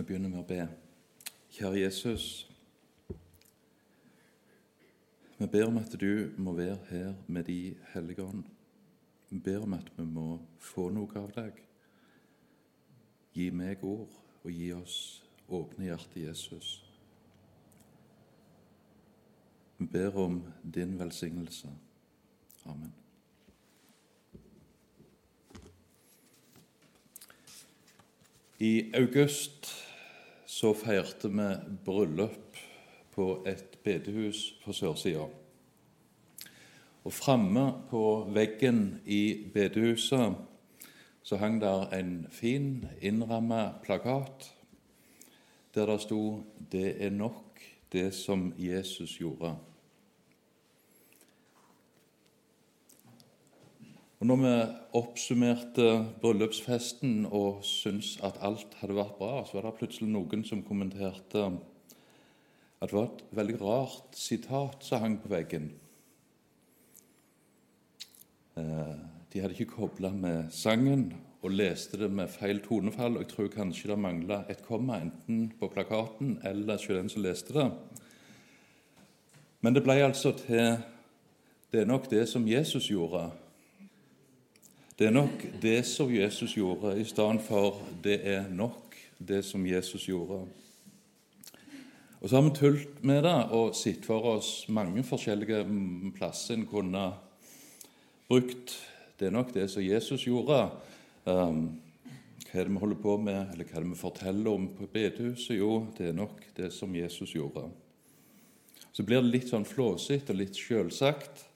Vi begynner med å be. Kjære Jesus. Vi ber om at du må være her med De hellige ånd. Vi ber om at vi må få noe av deg. Gi meg ord, og gi oss åpne hjerte, Jesus. Vi ber om din velsignelse. Amen. I august så feirte vi bryllup på et bedehus på sørsida. Og framme på veggen i bedehuset så hang der en fin, innramma plakat der det sto 'Det er nok, det som Jesus gjorde'. Og når vi oppsummerte bryllupsfesten og syntes at alt hadde vært bra, så var det plutselig noen som kommenterte at det var et veldig rart sitat som hang på veggen. Eh, de hadde ikke kobla med sangen og leste det med feil tonefall. og Jeg tror kanskje det mangla et komma enten på plakaten eller hos den som leste det. Men det ble altså til 'Det er nok det som Jesus gjorde'. Det er nok det som Jesus gjorde, i stedet for 'det er nok det som Jesus gjorde'. Og Så har vi tult med det og sett for oss mange forskjellige plasser en kunne brukt 'det er nok det som Jesus gjorde'. Um, hva er det vi holder på med, eller hva er det vi forteller om på bedehuset? Jo, det er nok det som Jesus gjorde. Så blir det litt sånn flåsete og litt sjølsagt.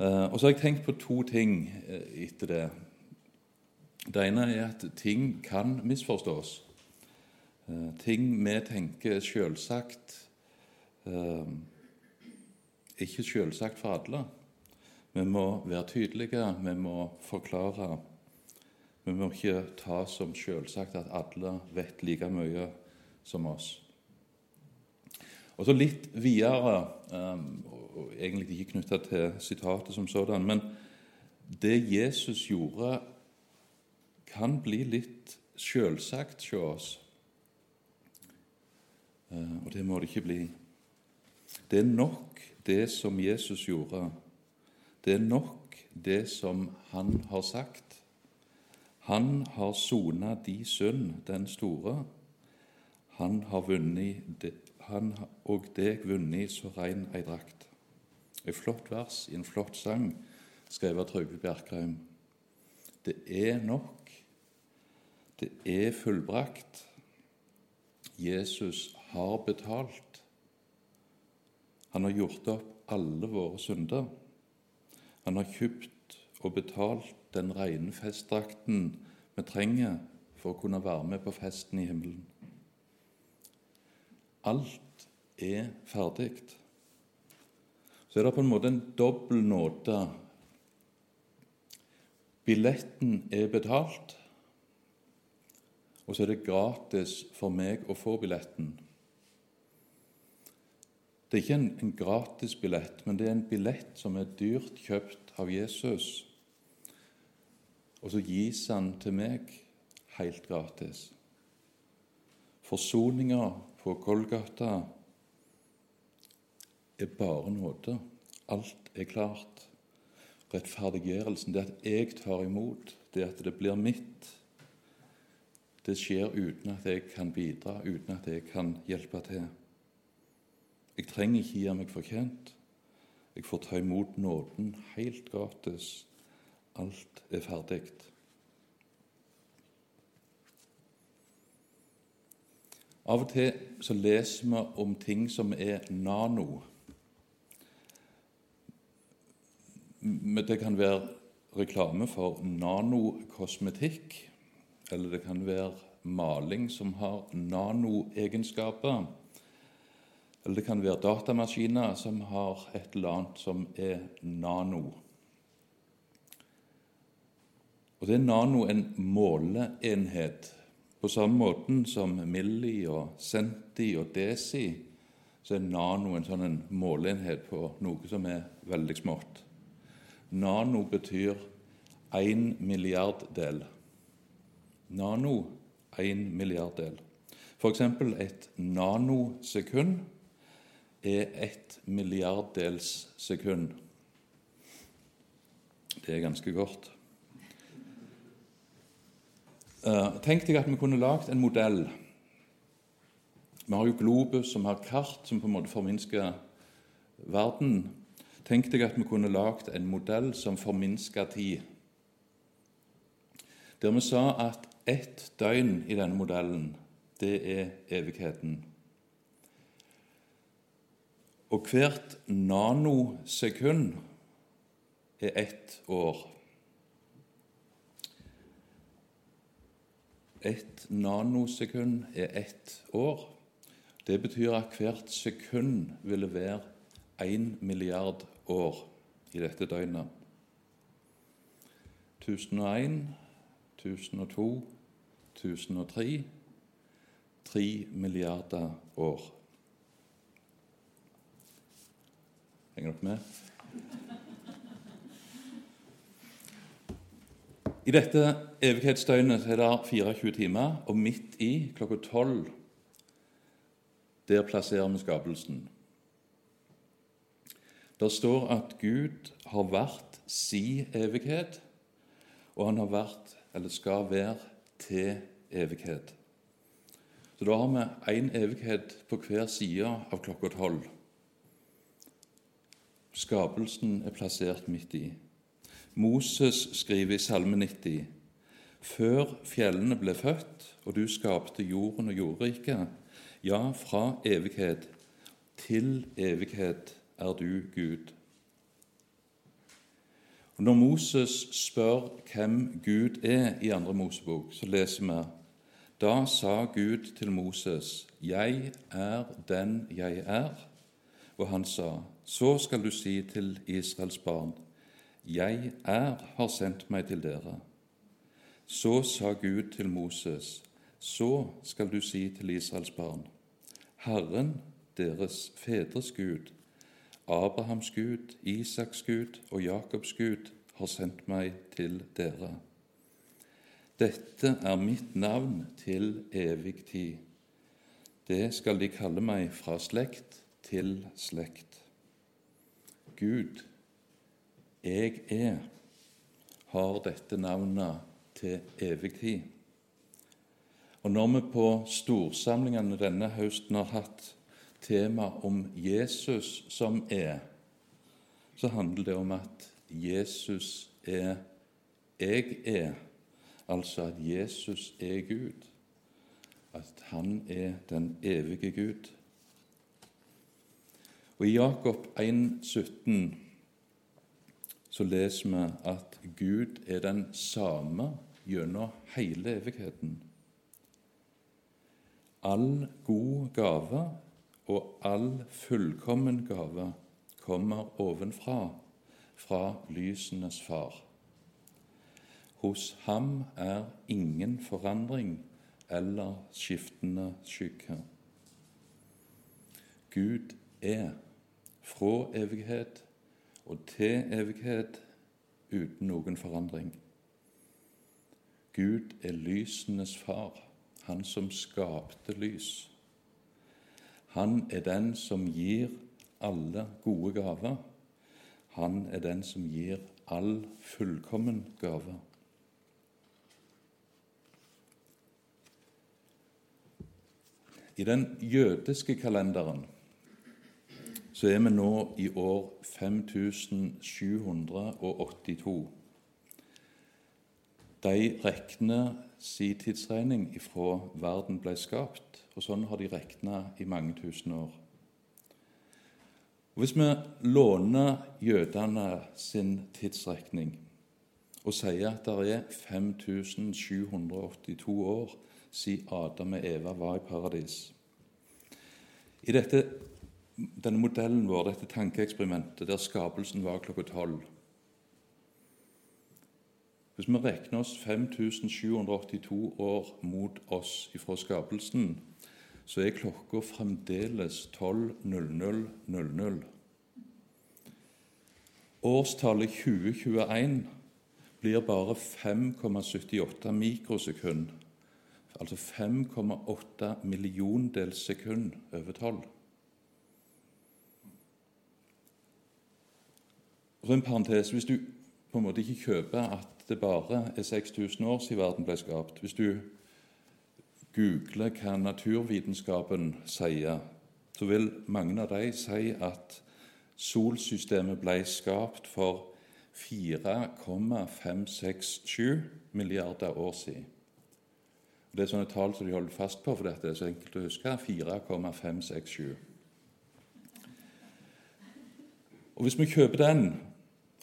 Eh, og så har jeg tenkt på to ting eh, etter det. Det ene er at ting kan misforstås. Eh, ting vi tenker er selvsagt, ikke selvsagt for alle. Vi må være tydelige, vi må forklare. Vi må ikke ta som selvsagt at alle vet like mye som oss. Og så litt videre, og egentlig ikke knytta til sitatet som sådan, men det Jesus gjorde, kan bli litt sjølsagt hos oss. Eh, og det må det ikke bli. Det er nok det som Jesus gjorde. Det er nok det som han har sagt. Han har sona de synd, den store. Han har vunnet han og deg vunnet så rein ei drakt. Et flott vers i en flott sang skrevet av Trygve Bjerkreim. Det er nok. Det er fullbrakt. Jesus har betalt. Han har gjort opp alle våre synder. Han har kjøpt og betalt den rene festdrakten vi trenger for å kunne være med på festen i himmelen. Alt er ferdig så er det på en måte en dobbel nåde. Billetten er betalt, og så er det gratis for meg å få billetten. Det er ikke en, en gratis billett, men det er en billett som er dyrt kjøpt av Jesus. Og så gis han til meg helt gratis. Forsoninga på Golgata er bare nåde. Alt er klart. Rettferdiggjørelsen, det at jeg tar imot, det at det blir mitt, det skjer uten at jeg kan bidra, uten at jeg kan hjelpe til. Jeg trenger ikke gi meg fortjent. Jeg får ta imot nåden helt gratis. Alt er ferdig. Av og til så leser vi om ting som er nano. Det kan være reklame for nanokosmetikk, eller det kan være maling som har nanoegenskaper. Eller det kan være datamaskiner som har et eller annet som er nano. Og Det er nano en måleenhet. På samme måten som milli og centi og desi, så er nano en sånn en måleenhet på noe som er veldig smått. Nano betyr én milliarddel. Nano en milliarddel. F.eks. et nanosekund er ett milliarddels sekund. Det er ganske godt. Uh, tenk deg at vi kunne lagd en modell. Vi har jo Globus, som har kart som på en måte forminsker verden. Tenk deg at vi kunne lagd en modell som forminsker tid. Der vi sa at ett døgn i denne modellen, det er evigheten. Og hvert nanosekund er ett år. Ett nanosekund er ett år. Det betyr at hvert sekund ville være én milliard år i dette døgnet. 1001, 1002, 1003 3 milliarder år. Henger dere med? I dette evighetsdøgnet er det 24 timer, og midt i, klokka 12, der plasserer vi skapelsen. Det står at Gud har vært si evighet, og han har vært, eller skal være, til evighet. Så da har vi én evighet på hver side av klokka tolv. Skapelsen er plassert midt i. Moses skriver i Salme 90.: Før fjellene ble født, og du skapte jorden og jordriket, ja, fra evighet til evighet er du Gud. Og Når Moses spør hvem Gud er i andre Mosebok, så leser vi da sa Gud til Moses, 'Jeg er den jeg er.' Og han sa, 'Så skal du si til Israels barn:" 'Jeg er har sendt meg til dere.' Så sa Gud til Moses, 'Så skal du si til Israels barn:" Herren, deres fedres Gud, Abrahams Gud, Isaks Gud og Jakobs Gud, har sendt meg til dere. Dette er mitt navn til evig tid. Det skal de kalle meg fra slekt til slekt. Gud, jeg er, har dette navnet til evig tid. Og når vi på storsamlingene denne høsten har hatt tema om Jesus som er, så handler det om at Jesus er jeg er altså at Jesus er Gud, at han er den evige Gud. Og I Jakob 1,17 så leser vi at Gud er den samme gjennom hele evigheten. All god gave og all fullkommen gave kommer ovenfra, fra lysenes far. Hos ham er ingen forandring eller skiftende skygge. Gud er fra evighet og til evighet uten noen forandring. Gud er lysenes far, han som skapte lys. Han er den som gir alle gode gaver. Han er den som gir all fullkommen gave. I den jødiske kalenderen så er vi nå i år 5782. De regner sin tidsregning ifra verden ble skapt, og sånn har de regna i mange tusen år. Og Hvis vi låner jødene sin tidsregning og sier at det er 5782 år siden Adam og Eva var i paradis. I dette, denne modellen vår, dette tankeeksperimentet, der skapelsen var klokka tolv Hvis vi regner oss 5782 år mot oss ifra skapelsen, så er klokka fremdeles 12.00.00. Årstallet 2021 blir bare 5,78 mikrosekund Altså 5,8 milliondels sekund over 12. Så en parentes, Hvis du på en måte ikke kjøper at det bare er 6000 år siden verden ble skapt Hvis du googler hva naturvitenskapen sier, så vil mange av de si at solsystemet ble skapt for 4,567 milliarder år siden. Det er sånne tall som de holder fast på, for dette er så enkelt å huske. 4,567. Og Hvis vi kjøper den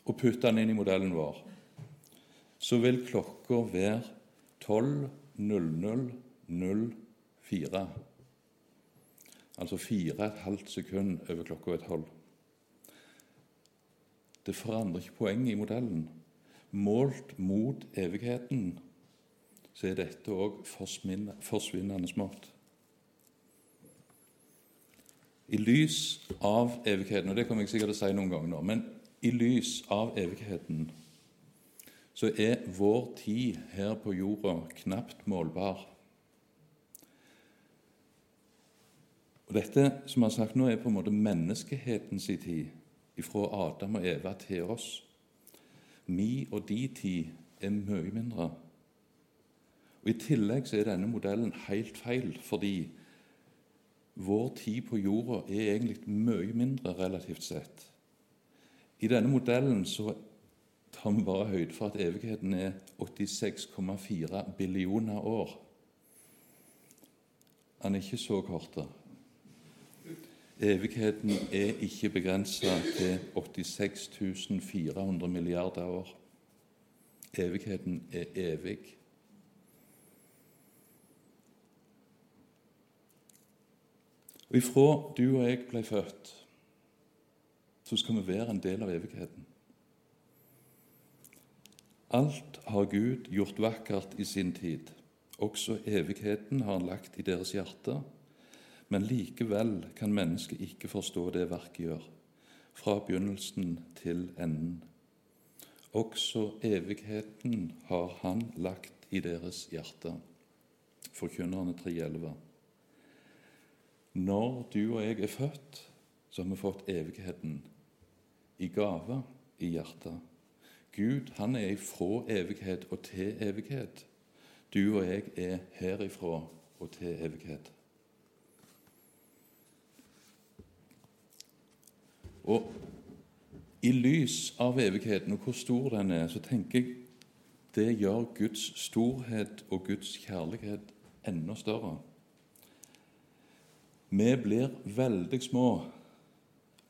og putter den inn i modellen vår, så vil klokka være 12.00.04. Altså 4,5 sekund over klokka et halv. Det forandrer ikke poenget i modellen. Målt mot evigheten så er dette òg forsvinnende smått. I lys av evigheten, og det kommer jeg sikkert til å si noen ganger nå, men i lys av evigheten så er vår tid her på jorda knapt målbar. Og Dette som jeg har sagt nå, er på en måte menneskehetens tid fra Adam og Eva til oss. Mi og de tid er mye mindre. Og I tillegg så er denne modellen helt feil, fordi vår tid på jorda er egentlig mye mindre relativt sett. I denne modellen så tar vi bare høyde for at evigheten er 86,4 billioner år. Han er ikke så kort. Evigheten er ikke begrensa til 86 400 milliarder år. Evigheten er evig. Og Ifra du og jeg ble født, så skal vi være en del av evigheten. Alt har Gud gjort vakkert i sin tid. Også evigheten har han lagt i deres hjerter men likevel kan mennesket ikke forstå det verket gjør, fra begynnelsen til enden. Også evigheten har Han lagt i deres hjerte. Forkynnerne 3.11. Når du og jeg er født, så har vi fått evigheten i gave i hjertet. Gud han er ifra evighet og til evighet. Du og jeg er herifra og til evighet. Og i lys av evigheten og hvor stor den er, så tenker jeg det gjør Guds storhet og Guds kjærlighet enda større. Vi blir veldig små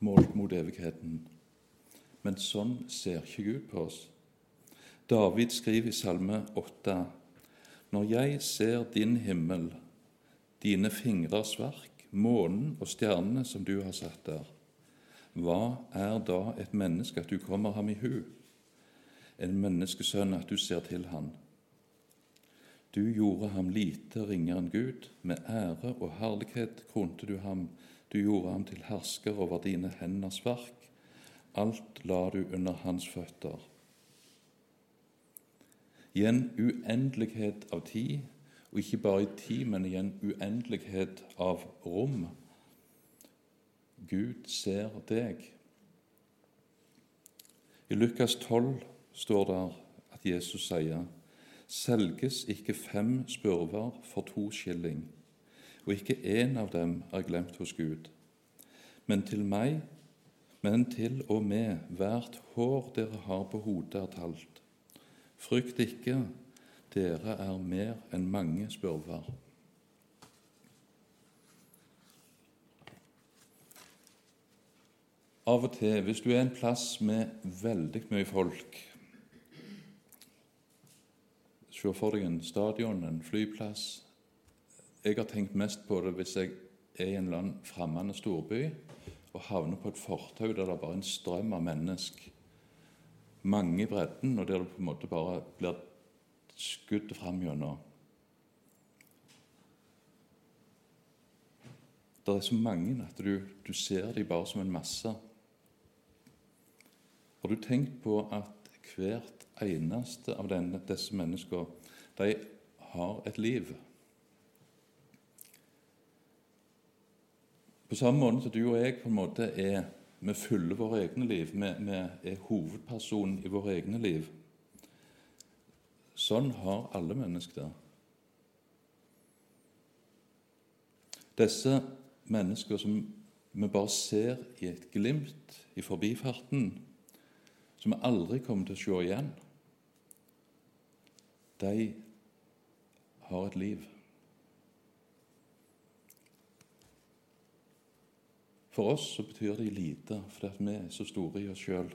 målt mot evigheten, men sånn ser ikke Gud på oss. David skriver i Salme 8.: Når jeg ser din himmel, dine fingres verk, månen og stjernene som du har satt der, hva er da et menneske at du kommer ham i hu? En menneskesønn at du ser til han? Du gjorde ham lite ringere enn Gud. Med ære og herlighet kronte du ham. Du gjorde ham til hersker over dine henders verk. Alt la du under hans føtter. I en uendelighet av tid, og ikke bare i tid, men i en uendelighet av rom, Gud ser deg. I Lukas 12 står det at Jesus sier selges ikke fem spurver for to skilling, og ikke én av dem er glemt hos Gud. Men til meg, men til og med hvert hår dere har på hodet, er talt. Frykt ikke, dere er mer enn mange spurver. Av og til, hvis du er en plass med veldig mye folk Se for deg en stadion, en flyplass. Jeg har tenkt mest på det hvis jeg er i en eller annen fremmed storby og havner på et fortau der det er bare en strøm av mennesker, mange i bredden, og der du på en måte bare blir skutt fram gjennom. Det er så mange at du, du ser dem bare som en masse. Har du tenkt på at hvert eneste av denne, disse menneskene, de har et liv? På samme måte som du og jeg på en måte er vi fyller våre egne liv, vi, er hovedpersonen i våre egne liv. Sånn har alle mennesker det. Disse mennesker som vi bare ser i et glimt i forbifarten, som vi aldri kommer til å se igjen, de har et liv. For oss så betyr det lite, fordi vi er så store i oss sjøl.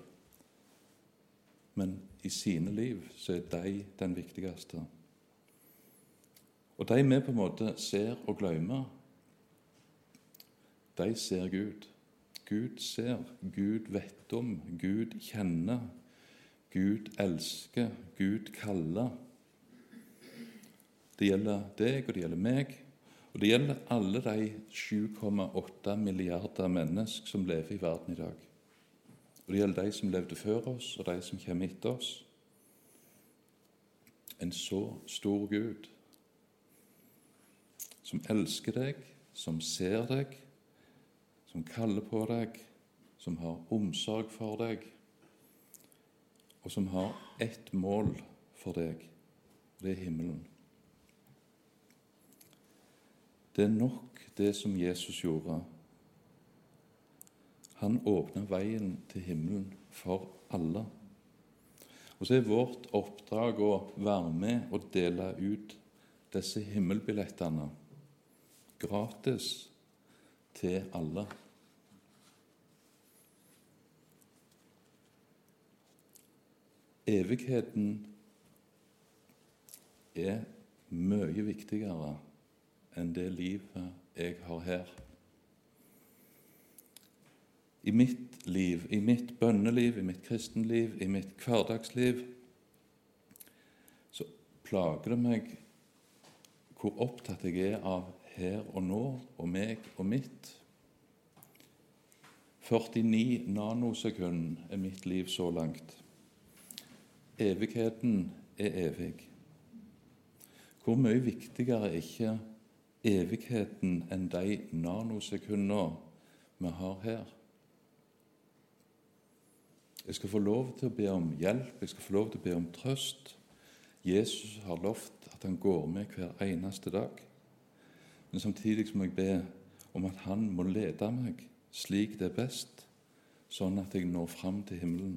Men i sine liv så er de den viktigste. Og de vi på en måte ser og glemmer, de ser Gud. Gud ser, Gud vet om, Gud kjenner, Gud elsker, Gud kaller. Det gjelder deg, og det gjelder meg, og Det gjelder alle de 7,8 milliarder mennesker som lever i verden i dag. Og Det gjelder de som levde før oss, og de som kommer etter oss. En så stor Gud som elsker deg, som ser deg, som kaller på deg, som har omsorg for deg, og som har ett mål for deg, det er himmelen. Det er nok, det som Jesus gjorde. Han åpna veien til himmelen for alle. Og så er vårt oppdrag å være med og dele ut disse himmelbillettene gratis til alle. Evigheten er mye viktigere enn det livet jeg har her. I mitt liv, i mitt bønneliv, i mitt kristenliv, i mitt hverdagsliv, så plager det meg hvor opptatt jeg er av her og nå og meg og mitt. 49 nanosekund er mitt liv så langt. Evigheten er evig. Hvor mye viktigere er ikke evigheten enn de nanosekunder vi har her. Jeg skal få lov til å be om hjelp, jeg skal få lov til å be om trøst. Jesus har lovt at han går med hver eneste dag. Men samtidig må jeg be om at han må lede meg slik det er best, sånn at jeg når fram til himmelen.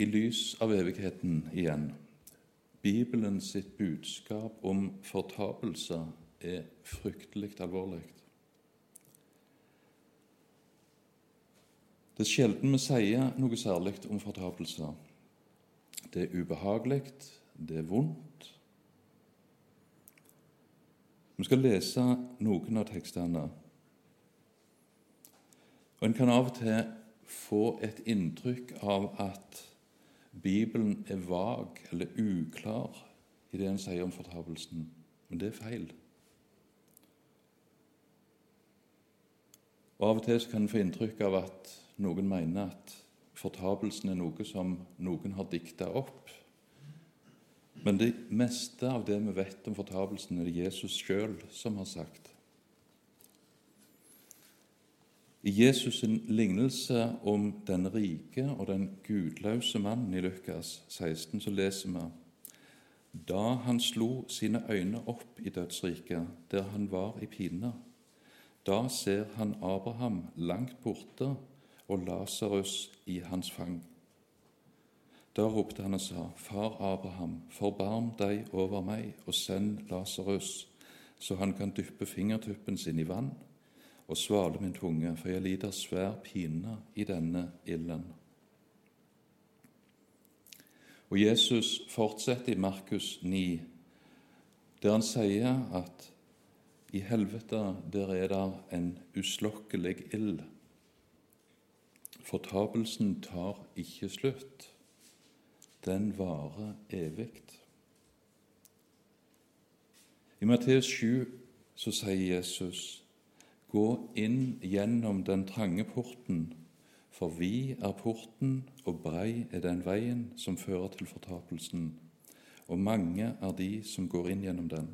I lys av evigheten igjen. Bibelen sitt budskap om fortapelse er fryktelig alvorlig. Det er sjelden vi sier noe særlig om fortapelse. Det er ubehagelig, det er vondt. Vi skal lese noen av tekstene. Og En kan av og til få et inntrykk av at Bibelen er vag eller uklar i det en sier om fortapelsen. Men det er feil. Og Av og til kan en få inntrykk av at noen mener at fortapelsen er noe som noen har dikta opp. Men det meste av det vi vet om fortapelsen, er det Jesus sjøl som har sagt. I Jesus' sin lignelse om den rike og den gudløse mannen i Lukas 16 så leser vi da han slo sine øyne opp i dødsriket, der han var i pine, da ser han Abraham langt borte og Lasarus i hans fang. Da ropte han og sa, Far Abraham, forbarm deg over meg og send Lasarus, så han kan dyppe fingertuppen sin i vann og svale min tunge, for jeg lider svær pine i denne ilden. Og Jesus fortsetter i Markus 9, der han sier at i helvete der er det en uslokkelig ild. Fortapelsen tar ikke slutt. Den varer evig. I Matteus 7 så sier Jesus Gå inn gjennom den trange porten, For vi er porten, og brei er den veien som fører til fortapelsen, og mange er de som går inn gjennom den.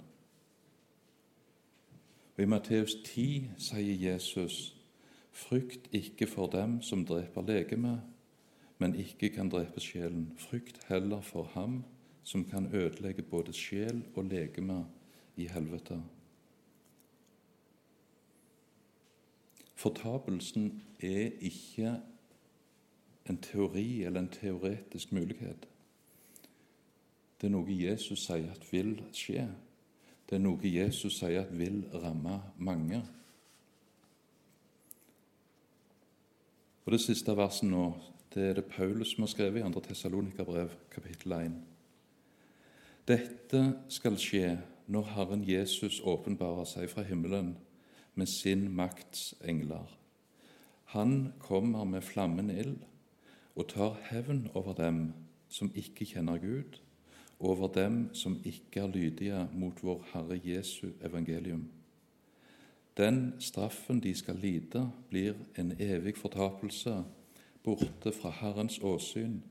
Og I Matteus 10 sier Jesus, Frykt ikke for dem som dreper legemet, men ikke kan drepe sjelen. Frykt heller for ham som kan ødelegge både sjel og legeme i helvete. Fortapelsen er ikke en teori eller en teoretisk mulighet. Det er noe Jesus sier at vil skje. Det er noe Jesus sier at vil ramme mange. Og Det siste verset nå, det er det Paulus som har skrevet i 2. Tessalonikerbrev, kapittel 1. Dette skal skje når Herren Jesus åpenbarer seg fra himmelen med sin makts engler. Han kommer med flammende ild og tar hevn over dem som ikke kjenner Gud, over dem som ikke er lydige mot vår Herre Jesu evangelium. Den straffen de skal lide, blir en evig fortapelse, borte fra Herrens åsyn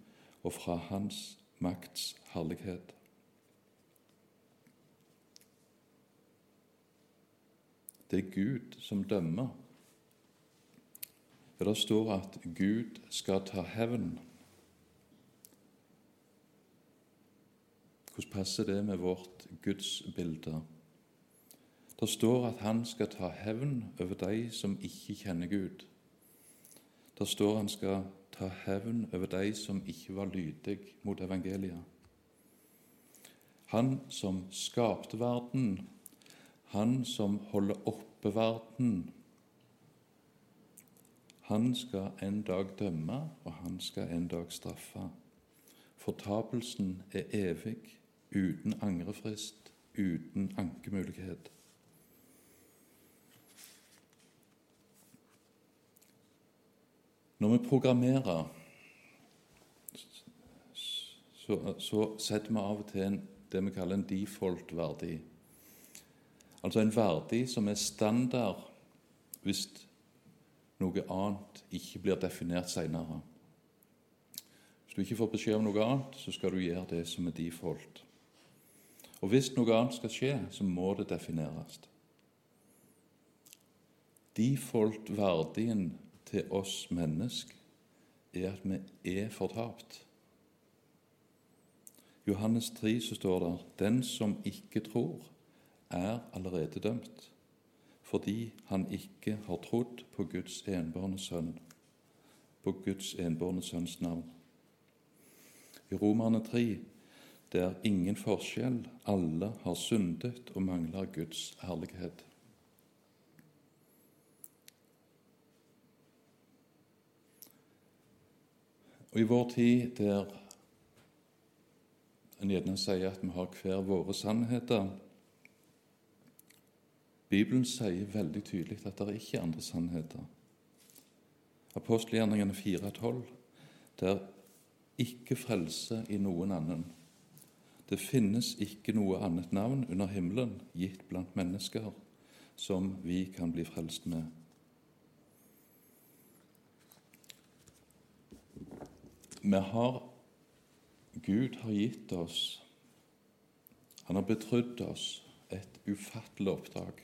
og fra Hans makts herlighet. Det er Gud som dømmer. Ja, Det står at Gud skal ta hevn. Hvordan passer det med vårt gudsbilde? Det står at han skal ta hevn over de som ikke kjenner Gud. Det står han skal ta hevn over de som ikke var lydige mot evangeliet. Han som skapte verden, han som holder oppe verden, han skal en dag dømme, og han skal en dag straffe. Fortapelsen er evig, uten angrefrist, uten ankemulighet. Når vi programmerer, så, så setter vi av og til en, det vi kaller en default-verdi. Altså en verdi som er standard hvis noe annet ikke blir definert senere. Hvis du ikke får beskjed om noe annet, så skal du gjøre det som er default. Og hvis noe annet skal skje, så må det defineres. Default-verdien til oss mennesker er at vi er fortapt. Johannes 3 så står det den som ikke tror, er allerede dømt, fordi han ikke har trodd på Guds enbårne sønn, på Guds enbårne sønns navn. I Romerne 3 det er ingen forskjell, alle har syndet og mangler Guds herlighet. Og I vår tid der en gjerne sier at vi har hver våre sannheter Bibelen sier veldig tydelig at det er ikke andre sannheter. Apostelgjerningene 4,12 det er ikke frelse i noen annen. Det finnes ikke noe annet navn under himmelen gitt blant mennesker som vi kan bli frelst med. Vi har Gud har gitt oss Han har betrodd oss et ufattelig oppdrag.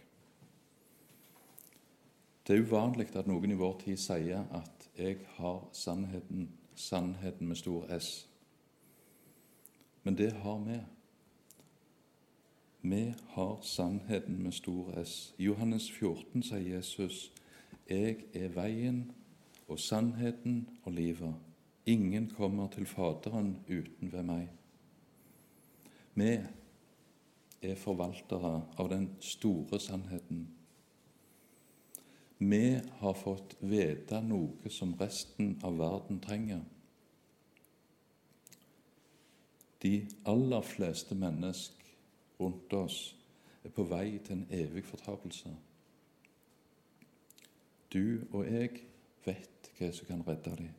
Det er uvanlig at noen i vår tid sier at 'jeg har sannheten', sannheten med stor S. Men det har vi. Vi har sannheten med stor S. I Johannes 14 sier Jesus 'Jeg er veien og sannheten og livet'. Ingen kommer til Faderen uten ved meg. Vi er forvaltere av den store sannheten. Vi har fått vite noe som resten av verden trenger. De aller fleste mennesker rundt oss er på vei til en evig fortapelse. Du og jeg vet hva som kan redde dem.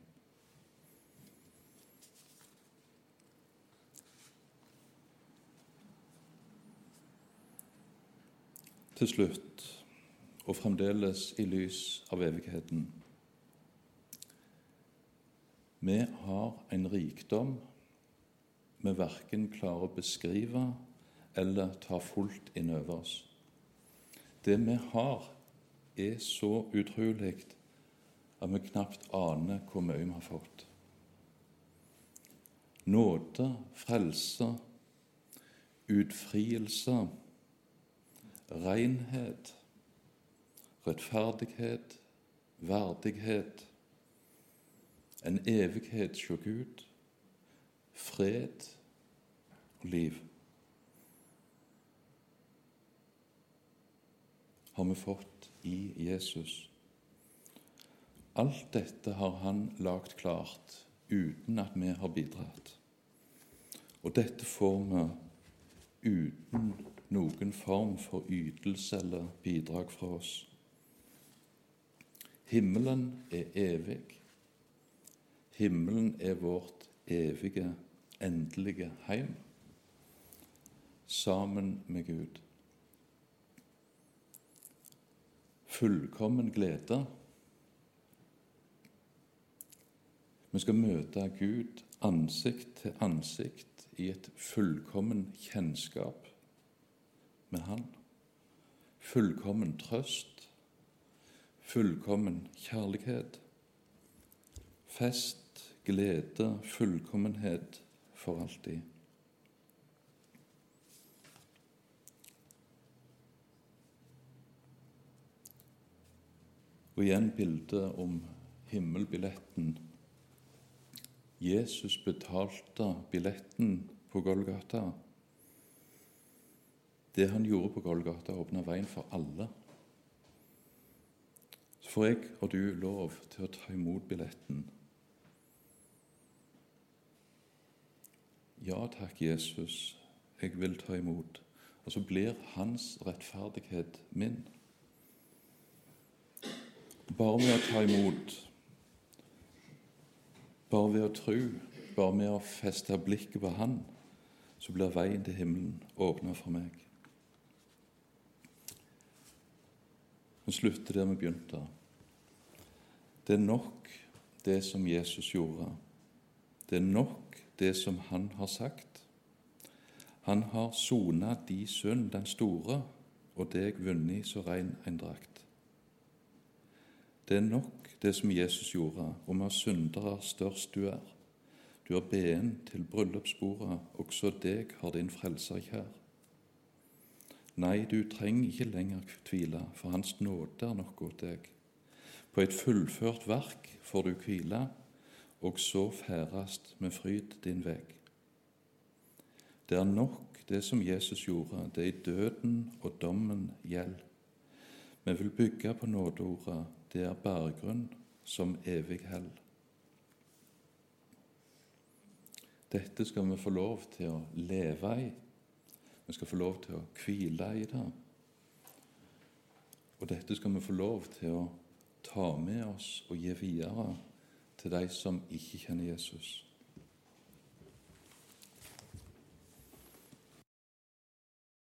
til slutt, og fremdeles i lys av evigheten. Vi har en rikdom vi verken klarer å beskrive eller ta fullt inn over oss. Det vi har, er så utrolig at vi knapt aner hvor mye vi har fått. Nåde, frelse, utfrielse, renhet, rettferdighet, verdighet, en evighet hos Gud, fred og liv. har vi fått i Jesus. Alt dette har han lagt klart uten at vi har bidratt. Og dette får vi uten noen form for ytelse eller bidrag fra oss. Himmelen er evig. Himmelen er vårt evige, endelige heim sammen med Gud. Fullkommen glede Vi skal møte Gud ansikt til ansikt i et fullkommen kjennskap med Han. Fullkommen trøst, fullkommen kjærlighet, fest, glede, fullkommenhet for alltid. Og igjen bildet om himmelbilletten Jesus betalte billetten på Golgata. Det han gjorde på Golgata, åpna veien for alle. Får jeg og du lov til å ta imot billetten. Ja takk, Jesus, jeg vil ta imot. Og så blir hans rettferdighet min. Bare ved å ta imot bare ved å tro, bare med å feste blikket på Han, så blir veien til himmelen åpna for meg. Vi slutter der vi begynte. Det er nok det som Jesus gjorde. Det er nok det som han har sagt. Han har sona de synd, den store, og deg vunnet så rein en drakt. Det er nok det som Jesus gjorde, om av syndere størst du er. Du har beden til bryllupsbordet, også deg har din frelser kjær. Nei, du trenger ikke lenger tvile, for Hans nåde er nok godt deg. På et fullført verk får du hvile, og så færast med fryd din veg. Det er nok det som Jesus gjorde, det i døden og dommen gjeld. Vi vil bygge på nådeordet, det er berggrunn som evig hell. Dette skal vi få lov til å leve i. Vi skal få lov til å hvile i det. Og dette skal vi få lov til å ta med oss og gi videre til de som ikke kjenner Jesus.